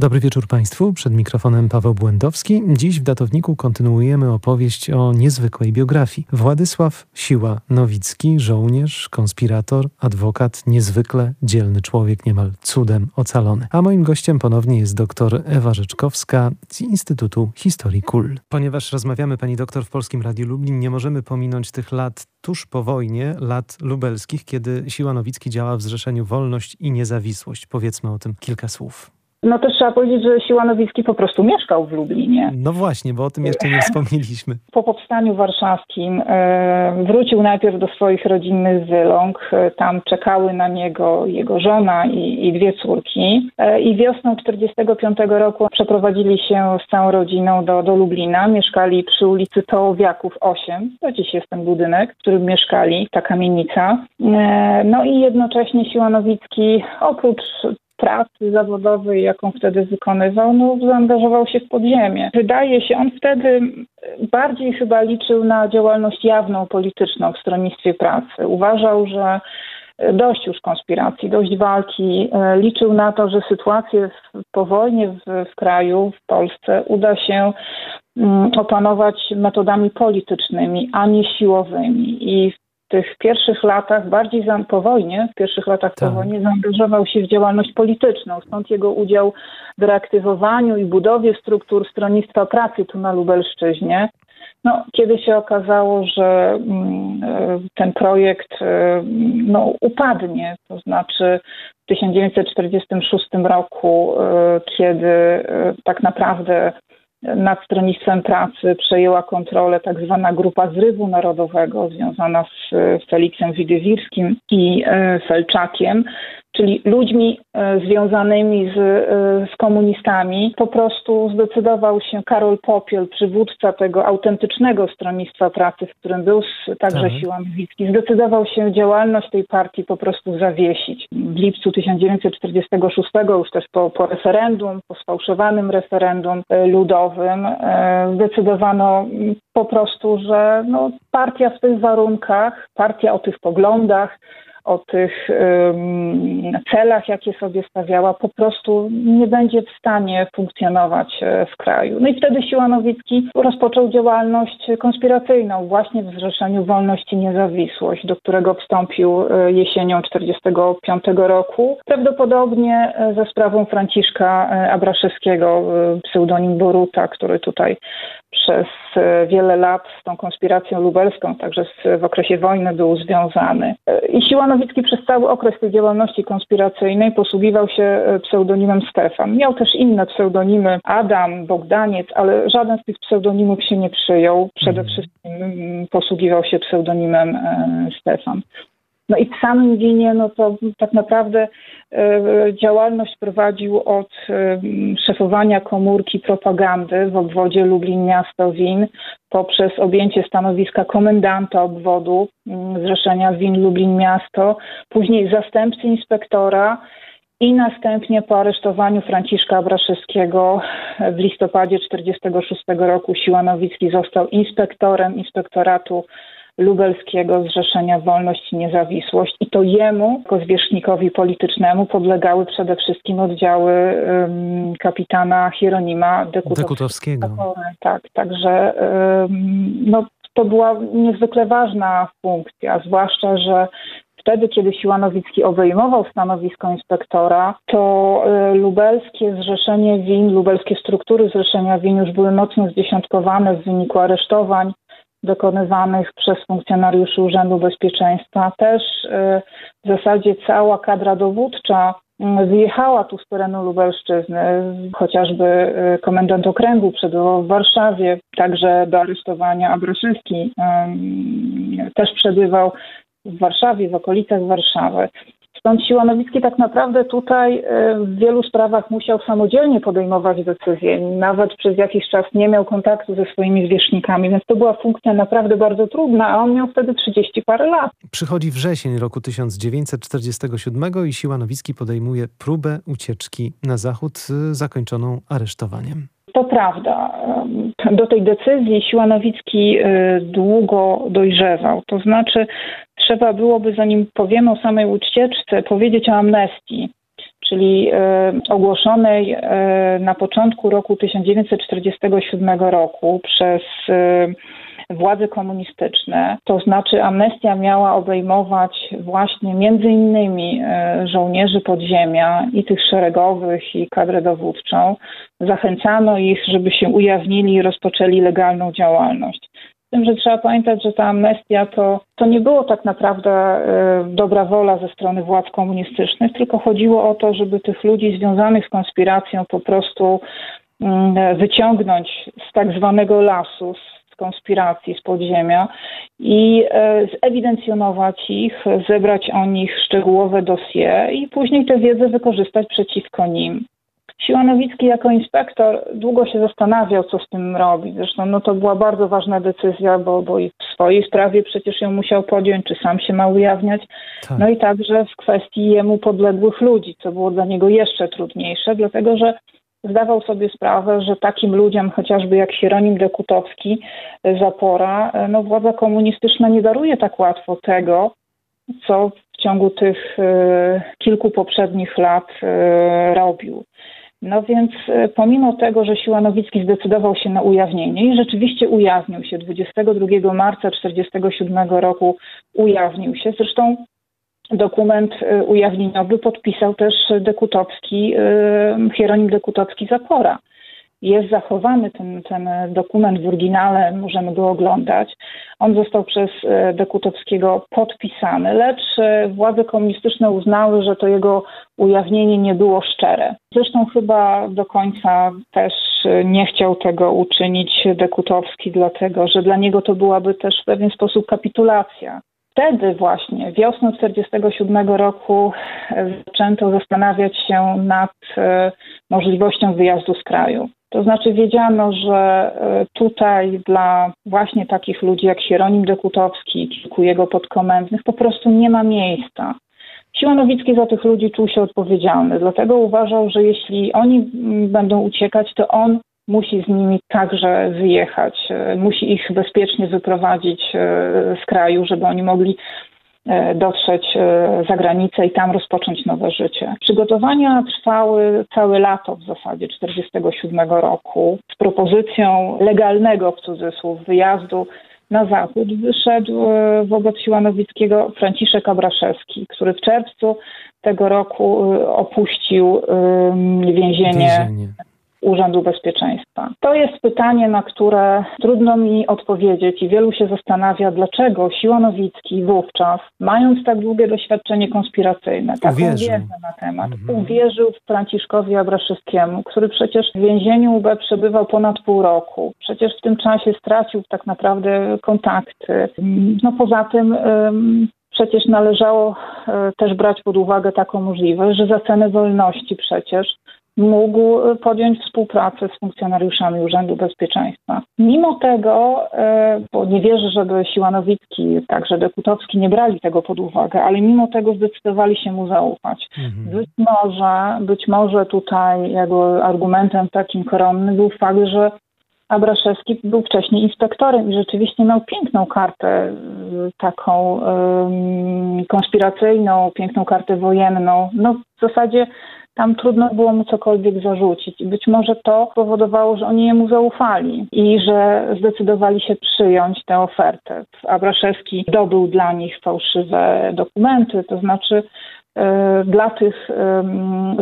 Dobry wieczór Państwu. Przed mikrofonem Paweł Błędowski. Dziś w datowniku kontynuujemy opowieść o niezwykłej biografii. Władysław Siła Nowicki, żołnierz, konspirator, adwokat, niezwykle dzielny człowiek, niemal cudem ocalony. A moim gościem ponownie jest doktor Ewa Rzeczkowska z Instytutu Historii KUL. Ponieważ rozmawiamy pani doktor w Polskim Radiu Lublin, nie możemy pominąć tych lat tuż po wojnie, lat lubelskich, kiedy Siła Nowicki działa w Zrzeszeniu Wolność i Niezawisłość. Powiedzmy o tym kilka słów. No też trzeba powiedzieć, że Siła Nowicki po prostu mieszkał w Lublinie. No właśnie, bo o tym jeszcze nie wspomnieliśmy. Po powstaniu warszawskim e, wrócił najpierw do swoich rodzinnych Zyląg. E, tam czekały na niego jego żona i, i dwie córki. E, I wiosną 1945 roku przeprowadzili się z całą rodziną do, do Lublina. Mieszkali przy ulicy Tołowiaków 8. To dziś jest ten budynek, w którym mieszkali, ta kamienica. No i jednocześnie Siła Nowicki oprócz pracy zawodowej, jaką wtedy wykonywał, no, zaangażował się w podziemie. Wydaje się, on wtedy bardziej chyba liczył na działalność jawną, polityczną w stronnictwie pracy. Uważał, że dość już konspiracji, dość walki. Liczył na to, że sytuację po wojnie w, w kraju, w Polsce uda się opanować metodami politycznymi, a nie siłowymi. I tych pierwszych latach, bardziej za, po wojnie, w pierwszych latach tak. po wojnie zaangażował się w działalność polityczną. Stąd jego udział w reaktywowaniu i budowie struktur stronnictwa pracy tu na Lubelszczyźnie. No, kiedy się okazało, że mm, e, ten projekt e, no, upadnie, to znaczy w 1946 roku, e, kiedy tak naprawdę nad stronnictwem pracy przejęła kontrolę tak zwana grupa zrywu narodowego związana z Feliksem Widywirskim i e, Felczakiem czyli ludźmi e, związanymi z, e, z komunistami, po prostu zdecydował się Karol Popiel, przywódca tego autentycznego stronnictwa pracy, w którym był także tak. Siła zdecydował się działalność tej partii po prostu zawiesić. W lipcu 1946, już też po, po referendum, po sfałszowanym referendum e, ludowym, zdecydowano po prostu, że no, partia w tych warunkach, partia o tych poglądach, o tych celach, jakie sobie stawiała, po prostu nie będzie w stanie funkcjonować e, w kraju. No i wtedy Siła Nowicki rozpoczął działalność konspiracyjną właśnie w Zrzeszeniu Wolność i Niezawisłość, do którego wstąpił e, jesienią 1945 roku. Prawdopodobnie e, za sprawą Franciszka Abraszewskiego, pseudonim Boruta, który tutaj przez wiele lat z tą konspiracją lubelską, także w okresie wojny był związany. I Siła Nowicki przez cały okres tej działalności konspiracyjnej posługiwał się e, pseudonimem Stefan. Miał też inne pseudonimy Adam, Bogdaniec, ale żaden z tych pseudonimów się nie przyjął. Przede mhm. wszystkim mm, posługiwał się pseudonimem Stefan. No i w samym winie, no to tak naprawdę e, działalność prowadził od e, szefowania komórki propagandy w obwodzie Lublin Miasto Win poprzez objęcie stanowiska komendanta obwodu mm, Zrzeszenia Win Lublin Miasto, później zastępcy inspektora i następnie po aresztowaniu Franciszka Abraszewskiego w listopadzie 1946 roku Siła Nowicki został inspektorem inspektoratu lubelskiego Zrzeszenia Wolność i Niezawisłość i to jemu, jako zwierzchnikowi politycznemu, podlegały przede wszystkim oddziały um, kapitana Hieronima Dekutowskiego. Dekutowskiego. Tak, także um, no, to była niezwykle ważna funkcja, zwłaszcza, że Wtedy, kiedy Siła Nowicki obejmował stanowisko inspektora, to e, lubelskie zrzeszenie win, lubelskie struktury zrzeszenia win już były mocno zdziesiątkowane w wyniku aresztowań, dokonywanych przez funkcjonariuszy Urzędu Bezpieczeństwa. Też y, w zasadzie cała kadra dowódcza wyjechała tu z terenu Lubelszczyzny, chociażby y, komendant okręgu przebywał w Warszawie, także do aresztowania Abraszewski też przebywał w Warszawie, w okolicach Warszawy. Stąd Siła Nowicki tak naprawdę tutaj e, w wielu sprawach musiał samodzielnie podejmować decyzje. Nawet przez jakiś czas nie miał kontaktu ze swoimi zwierzchnikami, więc to była funkcja naprawdę bardzo trudna, a on miał wtedy 30 parę lat. Przychodzi wrzesień roku 1947 i Siła Nowicki podejmuje próbę ucieczki na zachód zakończoną aresztowaniem. To prawda. Do tej decyzji Siła Nowicki e, długo dojrzewał. To znaczy trzeba byłoby, zanim powiemy o samej ucieczce, powiedzieć o amnestii. czyli ogłoszonej na początku roku 1947 roku przez władze komunistyczne. To znaczy amnestia miała obejmować właśnie między innymi e, żołnierzy podziemia i tych szeregowych i kadrę dowódczą. Zachęcano ich, żeby się ujawnili i rozpoczęli legalną działalność. Z tym, że trzeba pamiętać, że ta amnestia to, to nie było tak naprawdę y, dobra wola ze strony władz komunistycznych, tylko chodziło o to, żeby tych ludzi związanych z konspiracją po prostu y, wyciągnąć z tak zwanego lasu, konspiracji z podziemia i e, zewidencjonować ich, zebrać o nich szczegółowe dosie i później tę wiedzę wykorzystać przeciwko nim. Siła Nowicki jako inspektor długo się zastanawiał, co z tym robić. Zresztą no, to była bardzo ważna decyzja, bo, bo i w swojej sprawie przecież ją musiał podjąć, czy sam się ma ujawniać. Tak. No i także w kwestii jemu podległych ludzi, co było dla niego jeszcze trudniejsze, dlatego że zdawał sobie sprawę, że takim ludziom, chociażby jak Hieronim Dekutowski, e, Zapora, e, no władza komunistyczna nie daruje tak łatwo tego, co w ciągu tych e, kilku poprzednich lat robił. No więc pomimo tego, że Siła Nowicki zdecydował się na ujawnienie i rzeczywiście ujawnił się 22 marca 1947 roku ujawnił się. Zresztą dokument y, ujawnieniowy podpisał też Dekutowski, y, Hieronim Dekutowski Zapora. Jest zachowany ten, ten dokument w oryginale, możemy go oglądać. On został przez y, Dekutowskiego podpisany, lecz władze komunistyczne uznały, że to jego ujawnienie nie było szczere. Zresztą chyba do końca też nie chciał tego uczynić Dekutowski, dlatego że dla niego to byłaby też w pewien sposób kapitulacja wtedy właśnie, wiosną 1947 roku, e, zaczęto zastanawiać się nad e, możliwością wyjazdu z kraju. To znaczy wiedziano, że e, tutaj dla właśnie takich ludzi jak Hieronim Dekutowski, kilku jego podkomendnych po prostu nie ma miejsca. Siła Nowicki za tych ludzi czuł się odpowiedzialny, dlatego uważał, że jeśli oni będą uciekać, to on musi z nimi także wyjechać, e, musi ich bezpiecznie wyprowadzić e, z kraju, żeby oni mogli e, dotrzeć za granicę i tam rozpocząć nowe życie. Przygotowania trwały całe lato w zasadzie 1947 roku z propozycją legalnego w cudzysłów wyjazdu na zachód wyszedł wobec Siłanowickiego Franciszek Abraszewski, który w czerwcu tego roku opuścił więzienie, więzienie. Urzędu Bezpieczeństwa. To jest pytanie, na które trudno mi odpowiedzieć i wielu się zastanawia, dlaczego Siłanowicki wówczas, mając tak długie doświadczenie konspiracyjne, taką uwierzył. wiedzę na temat, mhm. uwierzył w Franciszkowi Abraszewskiemu, który przecież w więzieniu UB przebywał ponad pół roku. Przecież w tym czasie stracił tak naprawdę kontakty. No poza tym przecież należało e, też brać pod uwagę taką możliwość, że za cenę wolności przecież mógł podjąć współpracę z funkcjonariuszami Urzędu Bezpieczeństwa. Mimo tego, e, bo nie wierzę, żeby Siłanowicki, także Dekutowski nie brali tego pod uwagę, ale mimo tego zdecydowali się mu zaufać. Mhm. Być może, być może tutaj jego argumentem takim koronnym był fakt, że Abraszewski był wcześniej inspektorem i rzeczywiście miał piękną kartę, e, taką um, konspiracyjną, piękną kartę wojenną. No w zasadzie tam trudno było mu cokolwiek zarzucić. I być może to powodowało, że oni jemu zaufali i że zdecydowali się przyjąć tę ofertę. Abraszewski dobył dla nich fałszywe dokumenty, to znaczy e, dla tych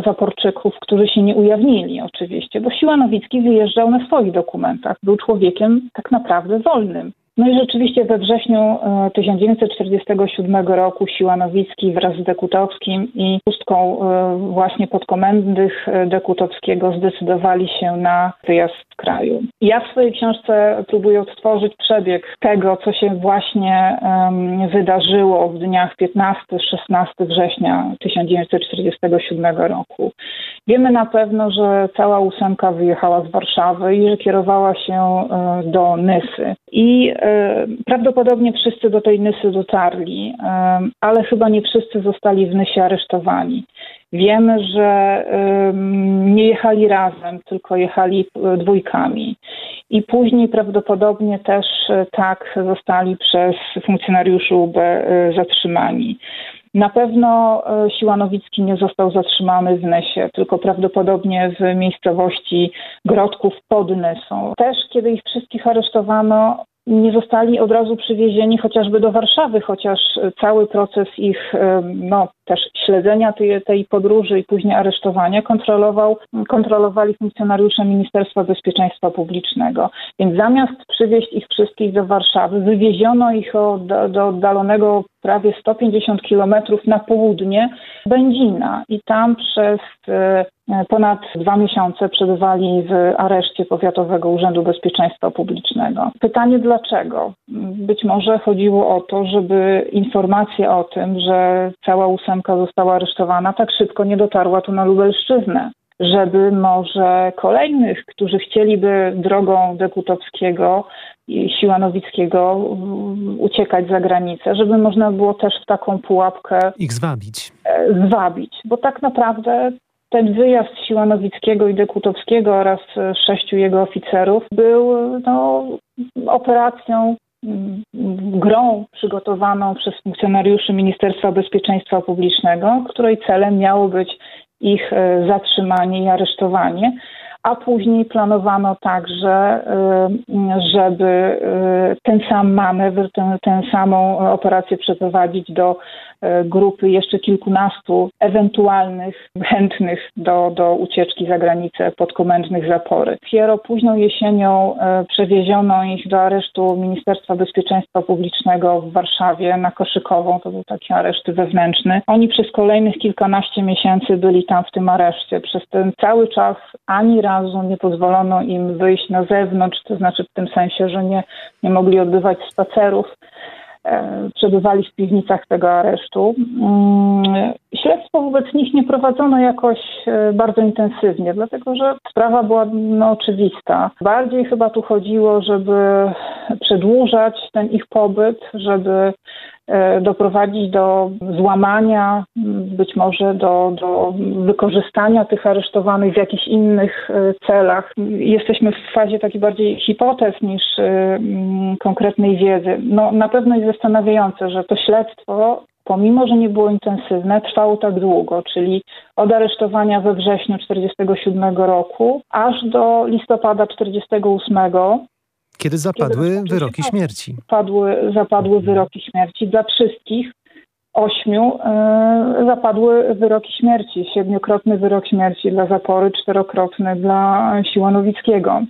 zaporczyków, którzy się nie ujawnili oczywiście, bo Siła Nowicki wyjeżdżał na swoich dokumentach. Był człowiekiem tak naprawdę wolnym. No i rzeczywiście we wrześniu 1947 e, roku Siła Nowicki wraz z Dekutowskim i pustką e, właśnie podkomendnych e, Dekutowskiego zdecydowali się na wyjazd z kraju. Ja w swojej książce próbuję odtworzyć przebieg tego, co się właśnie wydarzyło w dniach 15-16 września 1947 roku. Wiemy na pewno, że cała ósemka wyjechała z Warszawy i że kierowała się do Nysy. I Prawdopodobnie wszyscy do tej Nysy dotarli, ale chyba nie wszyscy zostali w Nysie aresztowani. Wiemy, że nie jechali razem, tylko jechali dwójkami. I później prawdopodobnie też e, tak zostali przez funkcjonariuszy UB e, zatrzymani. Na pewno Siła Nowicki nie został zatrzymany w Nesie, tylko prawdopodobnie w miejscowości Grodków pod Nesą. Też, kiedy ich wszystkich aresztowano, nie zostali od razu przywiezieni chociażby do Warszawy, chociaż cały proces ich no, też śledzenia tej, tej podróży i później aresztowania kontrolował, kontrolowali funkcjonariusze Ministerstwa Bezpieczeństwa Publicznego. Więc zamiast przywieźć ich wszystkich do Warszawy, wywieziono ich do, do oddalonego prawie 150 kilometrów na południe Będzina i tam przez e, ponad dwa miesiące przebywali w areszcie Powiatowego Urzędu Bezpieczeństwa Publicznego. Pytanie dlaczego? Być może chodziło o to, żeby informacje o tym, że cała ósemka została aresztowana, tak szybko nie dotarła tu na Lubelszczyznę żeby może kolejnych, którzy chcieliby drogą Dekutowskiego i Siłanowickiego uciekać za granicę, żeby można było też w taką pułapkę ich zwabić. E, zwabić, bo tak naprawdę ten wyjazd Siłanowickiego i Dekutowskiego oraz sześciu jego oficerów był no, operacją grą przygotowaną przez funkcjonariuszy Ministerstwa Bezpieczeństwa Publicznego, której celem miało być ich e, zatrzymanie i aresztowanie, a później planowano także, e, żeby e, ten sam manewr, tę, tę samą operację przeprowadzić do E, grupy jeszcze kilkunastu ewentualnych chętnych do, do ucieczki za granicę podkomendnych zapory. Dopiero późną jesienią przewieziono ich do aresztu Ministerstwa Bezpieczeństwa Publicznego w Warszawie na Koszykową. To był taki areszt wewnętrzny. Oni przez kolejnych kilkanaście miesięcy byli tam w tym areszcie. Przez ten cały czas ani nie pozwolono im wyjść na zewnątrz, to znaczy w tym sensie, że nie, nie mogli odbywać spacerów. E, przebywali w piwnicach tego aresztu. Mm, śledztwo wobec nich nie prowadzono jakoś e, bardzo intensywnie, dlatego że sprawa była no, oczywista. Bardziej chyba tu chodziło, żeby przedłużać ten ich pobyt, żeby doprowadzić do złamania, być może do, do wykorzystania tych aresztowanych w jakichś innych e, celach. Jesteśmy w fazie takiej bardziej hipotez niż e, konkretnej wiedzy. No, na pewno jest zastanawiające, że to śledztwo pomimo że nie było intensywne, trwało tak długo, czyli od aresztowania we wrześniu 1947 roku aż do listopada 1948, kiedy zapadły wyroki śmierci. Zapadły, zapadły wyroki śmierci dla wszystkich. Ośmiu e, zapadły wyroki śmierci. Siedmiokrotny wyrok śmierci dla Zapory, czterokrotny dla Siłanowickiego.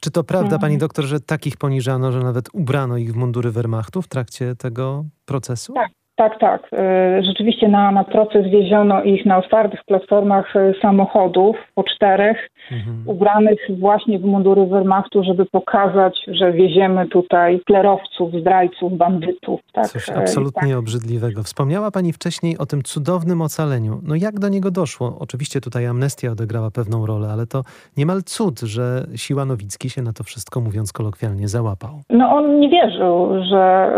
Czy to prawda, mhm. pani doktor, że takich poniżano, że nawet ubrano ich w mundury Wehrmachtu w trakcie tego procesu? Tak, tak, tak. E, rzeczywiście na, na proces wieziono ich na otwartych platformach e, samochodów po czterech, mhm. ubranych właśnie w mundury Wehrmachtu, żeby pokazać, że wieziemy tutaj klerowców, zdrajców, bandytów. Tak? Coś e, absolutnie tak. obrzydliwego. Wspomniała pani wcześniej o tym cudownym ocaleniu. No jak do niego doszło? Oczywiście tutaj amnestia odegrała pewną rolę, ale to niemal cud, że Siła Nowicki się na to wszystko, mówiąc kolokwialnie, załapał. No on nie wierzył, że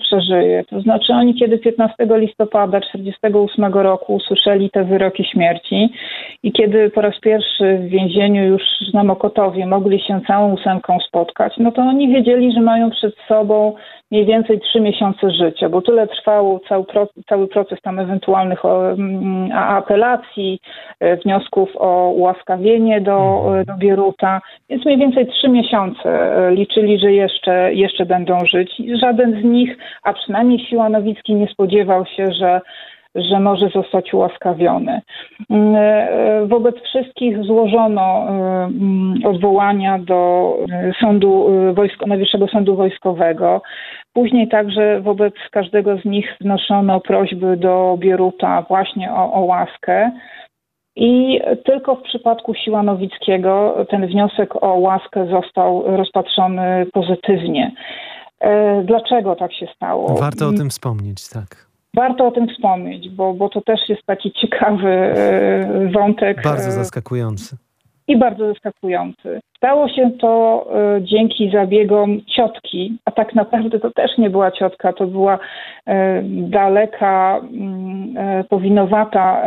przeżyje. To znaczy oni kiedy kiedy 15 listopada 1948 roku usłyszeli te wyroki śmierci i kiedy po raz pierwszy w więzieniu już na Mokotowie mogli się całą ósemką spotkać, no to oni wiedzieli, że mają przed sobą mniej więcej trzy miesiące życia, bo tyle trwał cały, cały proces tam ewentualnych mm, apelacji, e, wniosków o ułaskawienie do, mhm. do Bieruta, więc mniej więcej trzy miesiące e, liczyli, że jeszcze, jeszcze będą żyć. Żaden z nich, a przynajmniej Siła Nowicki nie spodziewał się, że że może zostać ułaskawiony. Mm, e, wobec wszystkich złożono mm, odwołania do sądu wojsko, Najwyższego Sądu Wojskowego. Później także wobec każdego z nich wnoszono prośby do Bieruta właśnie o, o łaskę. I tylko w przypadku Siłanowickiego ten wniosek o łaskę został rozpatrzony pozytywnie. E, dlaczego tak się stało? Warto o tym wspomnieć, tak. Warto o tym wspomnieć, bo, bo to też jest taki ciekawy e, wątek. Bardzo zaskakujący. I bardzo zaskakujący. Stało się to e, dzięki zabiegom ciotki, a tak naprawdę to też nie była ciotka, to była e, daleka, mm, e, powinowata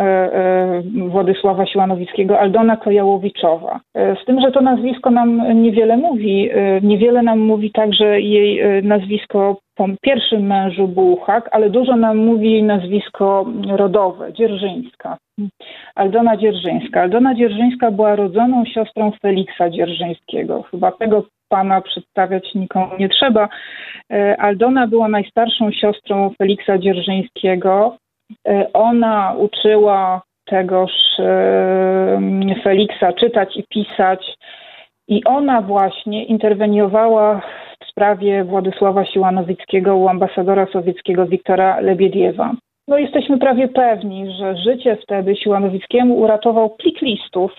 Władysława Siłanowickiego, Aldona Kojałowiczowa. Z tym, że to nazwisko nam niewiele mówi. Niewiele nam mówi także jej nazwisko pierwszym mężu Bułhak, ale dużo nam mówi jej nazwisko rodowe, Dzierżyńska. Aldona Dzierżyńska. Aldona Dzierżyńska była rodzoną siostrą Feliksa Dzierżyńskiego. Chyba tego pana przedstawiać nikomu nie trzeba. E, Aldona była najstarszą siostrą Feliksa Dzierżyńskiego. E, ona uczyła tegoż e, Feliksa czytać i pisać. I ona właśnie interweniowała w sprawie Władysława Siłanowickiego u ambasadora sowieckiego Wiktora Lebiediewa. No jesteśmy prawie pewni, że życie wtedy Siłanowickiemu uratował plik listów,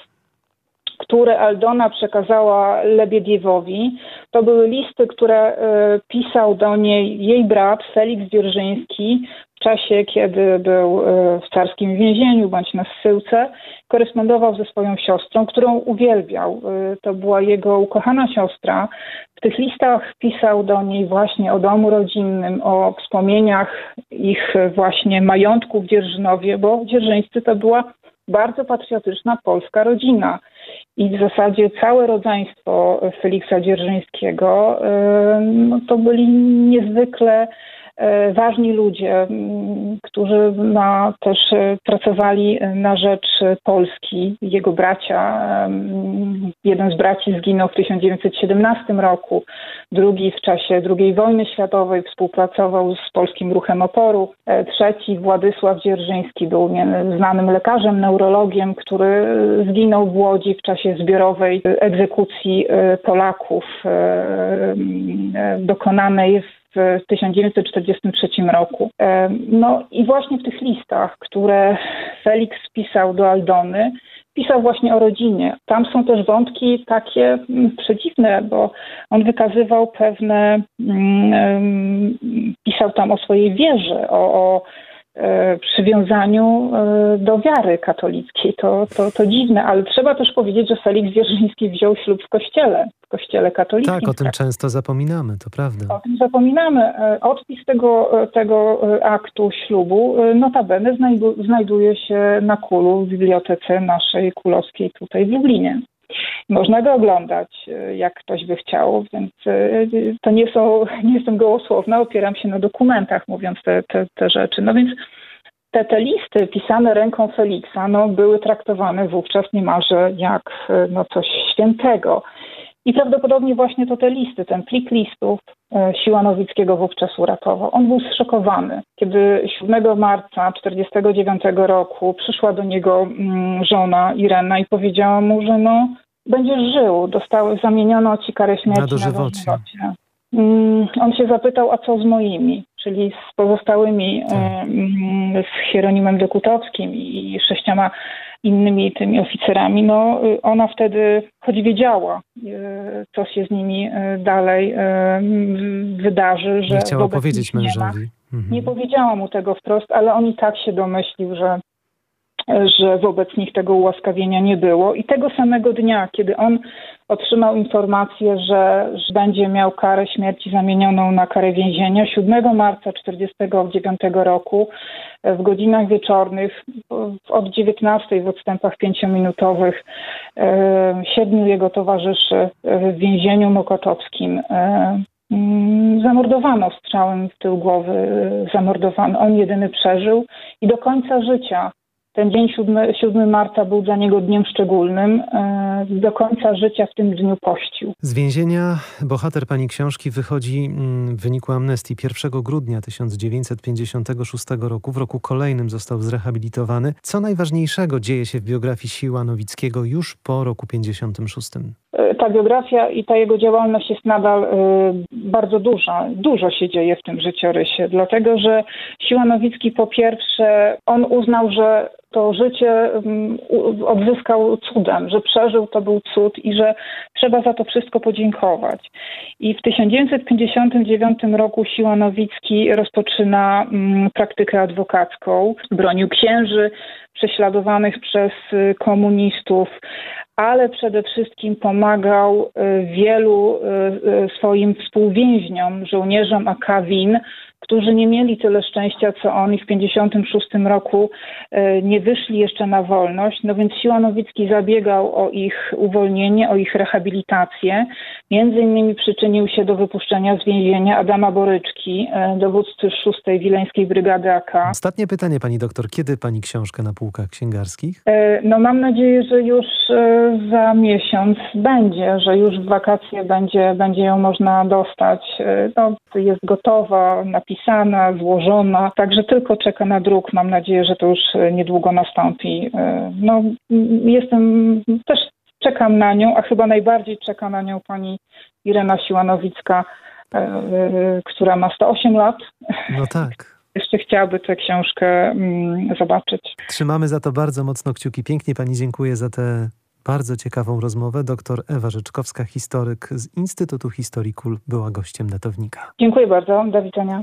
które Aldona przekazała Lebiediewowi. To były listy, które y, pisał do niej jej brat Felix Dzierżyński czasie, kiedy był y, w carskim więzieniu bądź na zsyłce. Korespondował ze swoją siostrą, którą uwielbiał. Y, to była jego ukochana siostra. W tych listach pisał do niej właśnie o domu rodzinnym, o wspomnieniach ich właśnie majątku w Dzierżynowie, bo dzierżyńscy to była bardzo patriotyczna polska rodzina. I w zasadzie całe rodzeństwo Feliksa Dzierżyńskiego no, to byli niezwykle E, ważni ludzie, którzy na, też e, pracowali na rzecz Polski. Jego bracia, jeden z braci zginął w 1917 roku, drugi w czasie II wojny światowej współpracował z Polskim Ruchem Oporu, e, trzeci Władysław Dzierżyński był znanym lekarzem, neurologiem, który zginął w Łodzi w czasie zbiorowej egzekucji Polaków dokonanej w w 1943 roku. E, no i właśnie w tych listach, które Felix pisał do Aldony, pisał właśnie o rodzinie. Tam są też wątki takie mm, przedziwne, bo on wykazywał pewne, um, pisał tam o swojej wierze, o, o przywiązaniu e, do wiary katolickiej. To, to, to dziwne, ale trzeba też powiedzieć, że Felix Wierzyński wziął ślub w kościele, w kościele katolickim. Tak, o tym często zapominamy, to prawda. O tym zapominamy. E, odpis tego, tego aktu ślubu notabene znajduje się na kulu w bibliotece naszej kulowskiej tutaj w Lublinie. Można go oglądać, e, jak ktoś by chciał, więc e, to nie, są, nie jestem gołosłowna, opieram się na dokumentach, mówiąc te, te, te rzeczy. No więc te, te listy pisane ręką Feliksa no, były traktowane wówczas niemalże jak e, no, coś świętego. I prawdopodobnie właśnie to te listy, ten plik listów Siła Nowickiego wówczas uratował. On był zszokowany, kiedy 7 marca 1949 roku przyszła do niego mm, żona Irena i powiedziała mu, że no, będziesz żył. Dostały, zamieniono ci karę śmierci na dożywocie. Na dożywocie. Mm, on się zapytał, a co z moimi, czyli z pozostałymi, tak. z Hieronimem Dekutowskim i sześcioma innymi tymi oficerami. No, ona wtedy, choć wiedziała, y, co się z nimi y, dalej y, wydarzy, że. Nie chciała powiedzieć mężowi. Nie, mhm. nie powiedziała mu tego wprost, ale on i tak się domyślił, że że wobec nich tego ułaskawienia nie było. I tego samego dnia, kiedy on otrzymał informację, że, że będzie miał karę śmierci zamienioną na karę więzienia, 7 marca 1949 roku w godzinach wieczornych od 19 w odstępach pięciominutowych siedmiu jego towarzyszy w więzieniu mokoczowskim mm, zamordowano strzałem w tył głowy, zamordowano. On jedyny przeżył i do końca życia ten dzień 7, 7 marca był dla niego dniem szczególnym. E, do końca życia w tym dniu pościł. Z więzienia bohater pani książki wychodzi mm, w wyniku amnestii 1 grudnia 1956 roku. W roku kolejnym został zrehabilitowany. Co najważniejszego dzieje się w biografii Siła Nowickiego już po roku 56? E, ta biografia i ta jego działalność jest nadal y, bardzo duża. Dużo się dzieje w tym życiorysie, dlatego że Siła Nowicki po pierwsze, on uznał, że to życie odzyskał cudem, że przeżył to był cud i że trzeba za to wszystko podziękować. I w 1959 roku Siła Nowicki rozpoczyna praktykę adwokacką, bronił księży prześladowanych przez y, komunistów, ale przede wszystkim pomagał y, wielu y, swoim współwięźniom, żołnierzom AK WIN, którzy nie mieli tyle szczęścia co on i w 1956 roku e, nie wyszli jeszcze na wolność. No więc Siła Nowicki zabiegał o ich uwolnienie, o ich rehabilitację. Między innymi przyczynił się do wypuszczenia z więzienia Adama Boryczki, e, dowódcy 6 Wileńskiej Brygady AK. Ostatnie pytanie, pani doktor. Kiedy pani książkę na półkach księgarskich? E, no mam nadzieję, że już za miesiąc będzie, że już w wakacje będzie, będzie ją można dostać. No, jest gotowa, napisana, złożona, także tylko czeka na druk. Mam nadzieję, że to już niedługo nastąpi. No, jestem też czekam na nią, a chyba najbardziej czeka na nią pani Irena Siłanowicka, e, e, która ma 108 lat. No tak. Jeszcze chciałaby tę książkę mm, zobaczyć. Trzymamy za to bardzo mocno kciuki. Pięknie pani dziękuję za tę bardzo ciekawą rozmowę. Doktor Ewa Rzeczkowska, historyk z Instytutu Historii KUL, była gościem datownika. Dziękuję bardzo. Do widzenia.